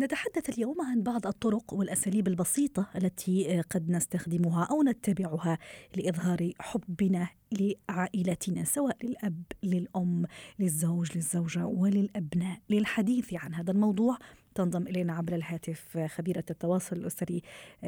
نتحدث اليوم عن بعض الطرق والأساليب البسيطة التي قد نستخدمها أو نتبعها لإظهار حبنا لعائلتنا سواء للأب للأم للزوج للزوجة وللأبناء. للحديث عن هذا الموضوع تنضم إلينا عبر الهاتف خبيرة التواصل الأسري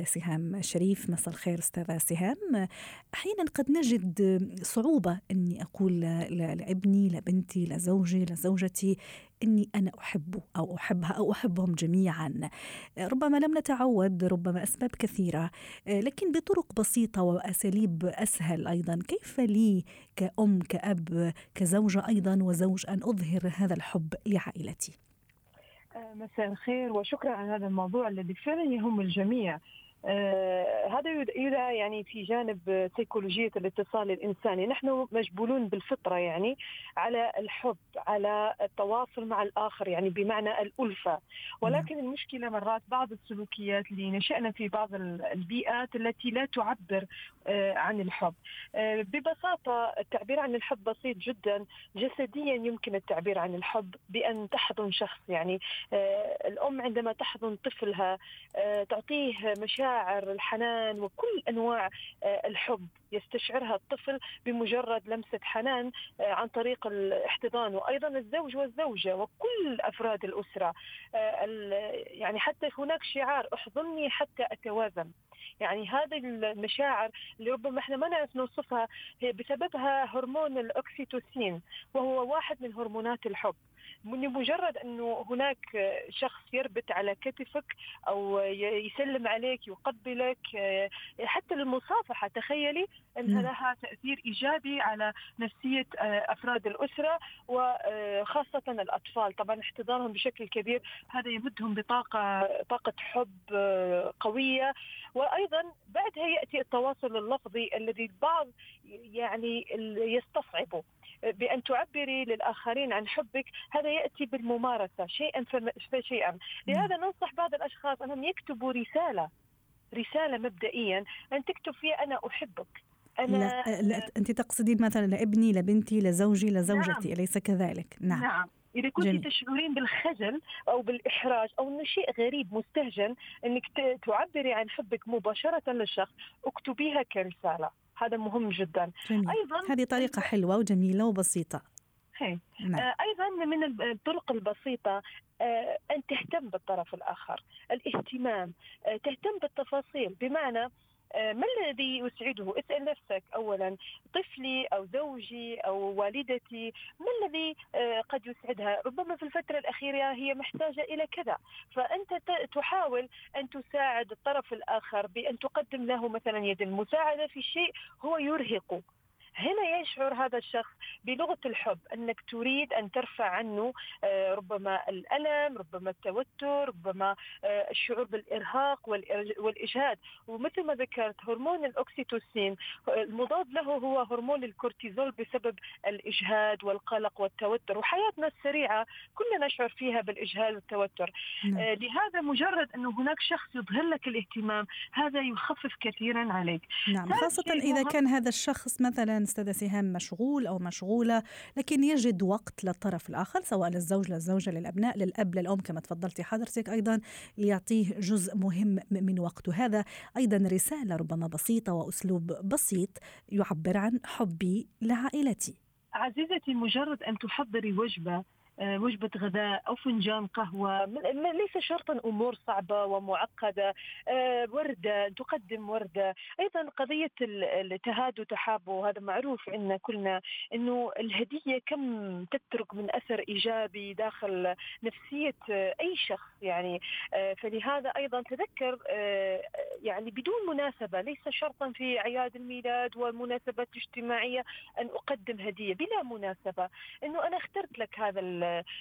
سهام شريف. مساء الخير أستاذة سهام. أحيانا قد نجد صعوبة إني أقول لابني لبنتي لزوجي لزوجتي إني أنا أحبه أو أحبها أو أحبهم جميعا. ربما لم نتعود ربما أسباب كثيرة لكن بطرق بسيطة وأساليب أسهل أيضا. كيف لي كأم كأب كزوجة أيضا وزوج أن أظهر هذا الحب لعائلتي؟ آه، مساء الخير وشكرا على هذا الموضوع الذي فعلا يهم الجميع. هذا يدعى يعني في جانب سيكولوجية الاتصال الإنساني. نحن مجبولون بالفطرة يعني على الحب على التواصل مع الآخر يعني بمعنى الألفة. ولكن نعم. المشكلة مرات بعض السلوكيات اللي نشأنا في بعض البيئات التي لا تعبر آه عن الحب. آه ببساطة التعبير عن الحب بسيط جدا. جسديا يمكن التعبير عن الحب بأن تحضن شخص يعني آه، الأم عندما تحضن طفلها آه، تعطيه مشاعر المشاعر الحنان وكل أنواع آه، الحب. يستشعرها الطفل بمجرد لمسة حنان آه، عن طريق الاحتضان. وأيضا الزوج والزوجة وكل أفراد الأسرة. آه، يعني حتى هناك شعار أحضني حتى أتوازن. يعني هذه المشاعر اللي ربما إحنا ما نعرف نوصفها هي بسببها هرمون الأكسيتوسين وهو واحد من هرمونات الحب. لمجرد أنه هناك شخص يربط على كتفك أو يسلم عليك يقبلك حتى المصافحه تخيلي انها لها تأثير إيجابي على نفسية أفراد الأسرة وخاصه الأطفال. طبعا احتضانهم بشكل كبير هذا يمدهم بطاقة طاقة حب قوية. وأيضا بعدها يأتي التواصل اللفظي الذي البعض يعني يستصعبه. بأن تعبري للآخرين عن حبك هذا يأتي بالممارسة شيئا فشيئا. لهذا ننصح بعض الأشخاص أنهم يكتبوا رسالة رسالة مبدئيا أن تكتب فيها أنا أحبك أنا لا, لا أنت تقصدين مثلا لابني لبنتي لزوجي لزوجتي نعم. أليس كذلك؟ نعم, نعم. إذا كنت تشعرين بالخجل أو بالإحراج أو أنه شيء غريب مستهجن أنك تعبري عن حبك مباشرة للشخص اكتبيها كرسالة. هذا مهم جدا جميل. أيضا هذه طريقة حلوة وجميلة وبسيطة هي. نعم. آه أيضا من الطرق البسيطة آه أن تهتم بالطرف الآخر الاهتمام آه تهتم بالتفاصيل بمعنى ما الذي يسعده؟ اسأل نفسك أولا. طفلي أو زوجي أو والدتي ما الذي آه، قد يسعدها؟ ربما في الفترة الأخيرة هي محتاجة إلى كذا. فأنت تحاول أن تساعد الطرف الآخر بأن تقدم له مثلا يد. المساعدة في شيء هو يرهقه. هنا يشعر هذا الشخص بلغة الحب أنك تريد أن ترفع عنه آه، ربما الألم، ربما التوتر، ربما آه، الشعور بالإرهاق والإجهاد، ومثل ما ذكرت هرمون الأكسيتوسين المضاد له هو هرمون الكورتيزول بسبب الإجهاد والقلق والتوتر، وحياتنا السريعه كلنا نشعر فيها بالإجهاد والتوتر. نعم. آه، لهذا مجرد انه هناك شخص يظهر لك الاهتمام هذا يخفف كثيرا عليك. نعم خاصة إذا كان هذا الشخص مثلا استاذه سهام مشغول أو مشغولة لكن يجد وقت للطرف الآخر سواء للزوج للزوجة للأبناء للأب للأم كما تفضلتي حضرتك أيضا ليعطيه جزء مهم من وقته. هذا أيضا رسالة ربما بسيطة وأسلوب بسيط يعبر عن حبي لعائلتي. عزيزتي مجرد أن تحضري وجبة آه، وجبة غذاء أو فنجان قهوة. ليس شرطا أمور صعبة ومعقدة. آه، وردة تقدم وردة. أيضا قضية التهاد وتحاب وهذا معروف عندنا كلنا أنه الهدية كم تترك من أثر إيجابي داخل نفسية أي شخص يعني. فلهذا أيضا تذكر يعني بدون مناسبة ليس شرطا في أعياد الميلاد والمناسبات الاجتماعية أن أقدم هدية بلا مناسبة. أنه أنا اخترت لك هذا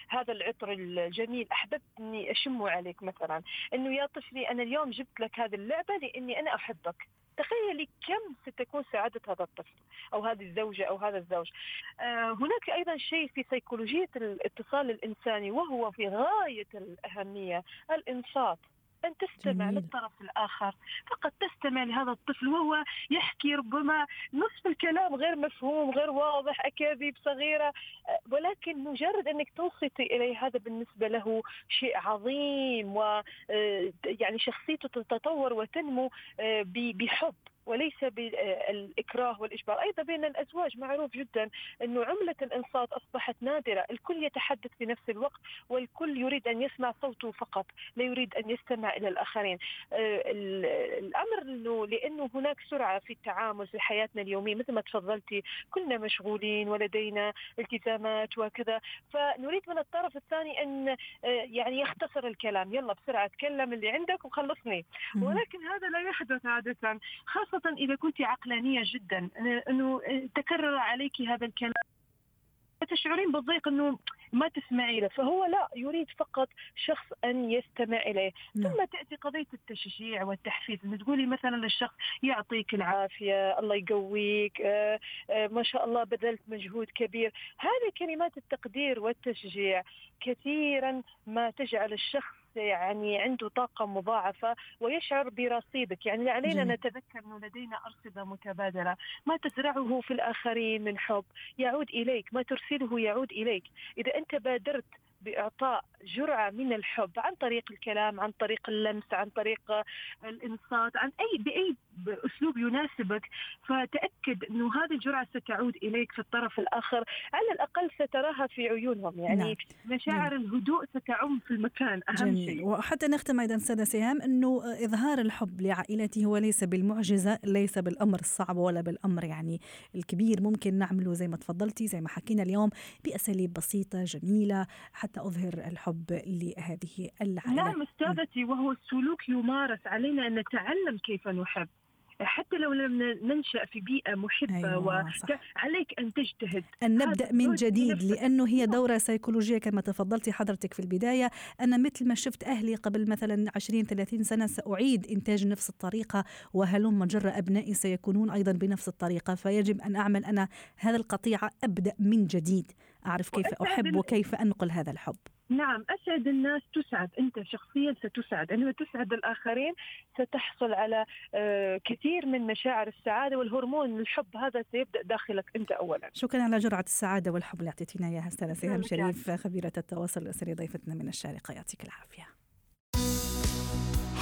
هذا العطر الجميل احببت اني اشمه عليك مثلا إنه يا طفلي أنا اليوم جبت لك هذه اللعبة لإني أنا أحبك. تخيلي كم ستكون سعادة هذا الطفل أو هذه الزوجة أو هذا الزوج. آه هناك أيضا شيء في سيكولوجية الاتصال الإنساني وهو في غاية الأهمية الإنصات. أن تستمع جميل. للطرف الآخر. فقط تستمع لهذا الطفل وهو يحكي ربما نصف الكلام غير مفهوم غير واضح أكاذيب صغيرة. ولكن مجرد أنك توصتي إليه هذا بالنسبة له شيء عظيم و يعني شخصيته تتطور وتنمو بحب. وليس بالإكراه والإجبار. أيضا بين الأزواج معروف جدا أنه عملة الإنصات أصبحت نادرة. الكل يتحدث في نفس الوقت والكل يريد أن يسمع صوته فقط لا يريد أن يستمع إلى الآخرين. آه، الأمر أنه لأنه هناك سرعة في التعامل في حياتنا اليومية. مثل ما تفضلتي كلنا مشغولين ولدينا التزامات وكذا. فنريد من الطرف الثاني أن آه، يعني يختصر الكلام. يلا بسرعة تكلم اللي عندك وخلصني. ولكن هذا لا يحدث عادة خاصة خاصة إذا كنت عقلانية جدا أنه تكرر عليك هذا الكلام. تشعرين بالضيق إنه ما تسمعي له فهو لا يريد فقط شخص أن يستمع إليه. نعم. ثم تأتي قضية التشجيع والتحفيز. إنه تقولي مثلا للشخص يعطيك العافية الله يقويك آه آه ما شاء الله بذلت مجهود كبير. هذه كلمات التقدير والتشجيع كثيرا ما تجعل الشخص يعني عنده طاقة مضاعفة ويشعر برصيدك. يعني علينا جميل. نتذكر أنه لدينا أرصدة متبادلة. ما تزرعه في الآخرين من حب يعود إليك. ما ترسله يعود إليك. إذا أنت بادرت بإعطاء جرعة من الحب عن طريق الكلام عن طريق اللمس عن طريق الإنصات عن أي بأي اسلوب يناسبك فتأكد إنه هذه الجرعة ستعود إليك في الطرف الآخر على الأقل ستراها في عيونهم يعني نعم. مشاعر نعم. الهدوء ستعم في المكان أهم جميل. شيء وحتى نختم أيضا استاذه سهام إنه إظهار الحب لعائلتي هو ليس بالمعجزة ليس بالأمر الصعب ولا بالأمر يعني الكبير ممكن نعمله زي ما تفضلتي زي ما حكينا اليوم بأساليب بسيطة جميلة حتى أظهر الحب لهذه العائلة نعم أستاذتي وهو السلوك يمارس علينا أن نتعلم كيف نحب حتى لو لم ننشأ في بيئة محبة أيوة وعليك أن تجتهد. أن نبدأ من جديد لأنه هي دورة سيكولوجية كما تفضلتي حضرتك في البداية أنا مثل ما شفت أهلي قبل مثلا 20 30 سنة سأعيد إنتاج نفس الطريقة وهلم جر أبنائي سيكونون أيضا بنفس الطريقة فيجب أن أعمل أنا هذا القطيعه أبدأ من جديد. أعرف كيف أحب وكيف أنقل هذا الحب. نعم أسعد الناس تسعد. أنت شخصيا ستسعد. عندما تسعد الآخرين ستحصل على آه، كثير من مشاعر السعادة والهرمون. الحب هذا سيبدأ داخلك أنت أولا. شكرا على جرعة السعادة والحب اللي أعطيتينا إياها أستاذة سهام شريف خبيرة التواصل الأسري ضيفتنا من الشارقة. يعطيك العافية.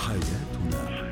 حياتنا.